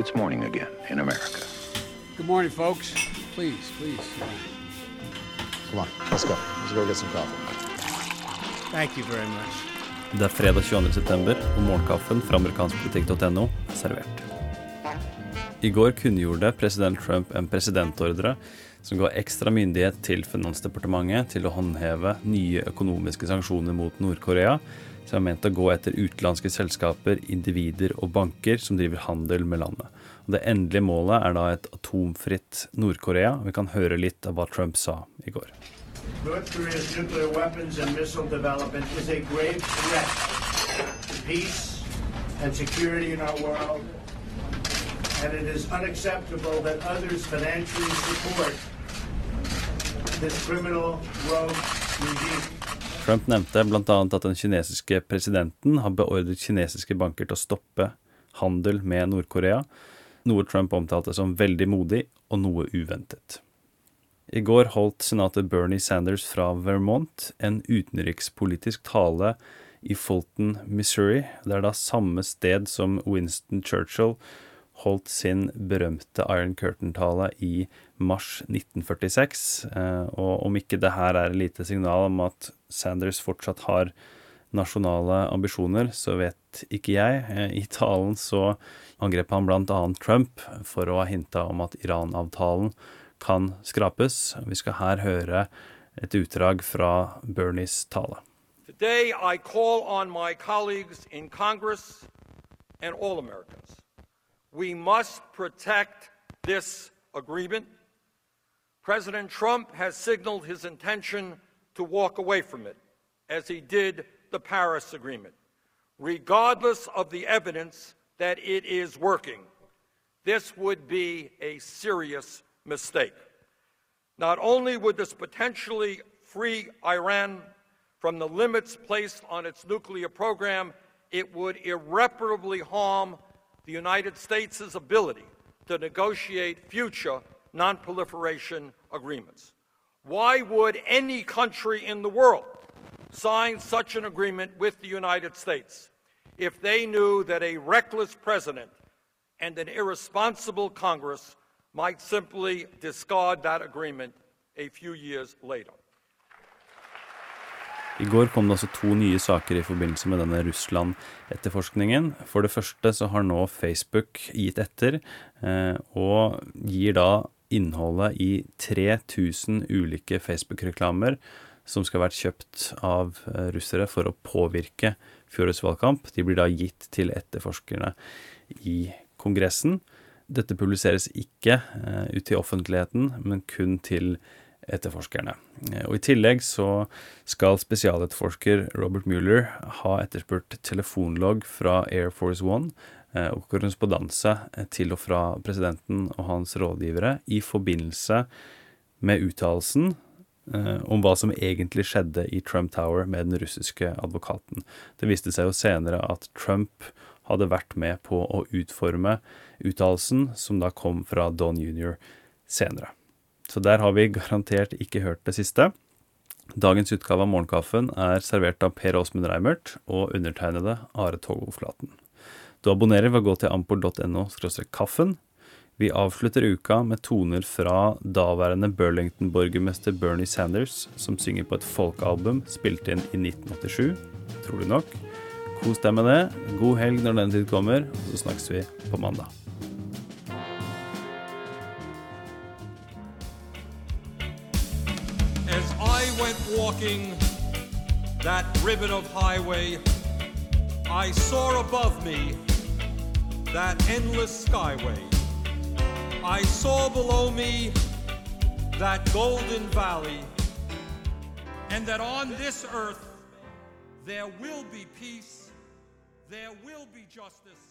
it's morning again in America. Good morning, folks. Please, please. Come on, let's go. Let's go get some coffee. Thank you very much. Det er fredag 22. september, og morgenkaffen fra amerikanskpolitikk.no er servert. I går kunngjorde president Trump en presidentordre som ga ekstra myndighet til Finansdepartementet til å håndheve nye økonomiske sanksjoner mot Nord-Korea, som er ment å gå etter utenlandske selskaper, individer og banker som driver handel med landet. Og det endelige målet er da et atomfritt Nord-Korea. Vi kan høre litt av hva Trump sa i går. North Korea's nuclear weapons and missile development is a grave threat to peace and security in our world, and it is unacceptable that others financially support this criminal rogue regime. Trump nevnte bl.a. at den kinesiske presidenten har beordret kinesiske banker til å stoppe handel med Nord-Korea, noe Trump omtalte som veldig modig og noe uventet. I går holdt senator Bernie Sanders fra Vermont en utenrikspolitisk tale i Fulton, Missouri. Det er da samme sted som Winston Churchill holdt sin berømte Iron Curtain-tale i mars 1946. Eh, og om ikke det her er et lite signal om at Sanders fortsatt har nasjonale ambisjoner, så vet ikke jeg. Eh, I talen så angrep han bl.a. Trump for å ha hinta om at Iran-avtalen kan skrapes. Vi skal her høre et utdrag fra Bernies tale. Today, I call on my colleagues in Congress and all Americans. We must protect this agreement. President Trump has signaled his intention to walk away from it, as he did the Paris Agreement. Regardless of the evidence that it is working, this would be a serious mistake. Not only would this potentially free Iran from the limits placed on its nuclear program, it would irreparably harm the United States' ability to negotiate future nonproliferation agreements. Why would any country in the world sign such an agreement with the United States if they knew that a reckless president and an irresponsible Congress might simply discard that agreement a few years later. I går kom det altså to nye saker i forbindelse med denne Russland-etterforskningen. For det første så har nå Facebook gitt etter, eh, og gir da innholdet i 3000 ulike Facebook-reklamer som skal ha vært kjøpt av eh, russere for å påvirke fjorårets valgkamp. De blir da gitt til etterforskerne i Kongressen. Dette publiseres ikke uh, ut til offentligheten, men kun til etterforskerne. Uh, og I tillegg så skal spesialetterforsker Robert Mueller ha etterspurt telefonlogg fra Air Force One uh, og korrespondanse til og fra presidenten og hans rådgivere i forbindelse med uttalelsen om hva som egentlig skjedde i Trump Tower med den russiske advokaten. Det viste seg jo senere at Trump hadde vært med på å utforme uttalelsen, som da kom fra Don jr. senere. Så der har vi garantert ikke hørt det siste. Dagens utgave av Morgenkaffen er servert av Per Åsmund Reimert og undertegnede Are Togoflaten. Du abonnerer ved å gå til ampol.no kaffen. Vi avslutter uka med toner fra daværende Burlington-borgermester Bernie Sanders, som synger på et folkealbum spilt inn i 1987, trolig nok. Kos deg med det. God helg når den tid kommer, og så snakkes vi på mandag. I went walking that ribbon of highway, I saw above me that endless skyway. I saw below me that golden valley, and that on this earth there will be peace there will be justice.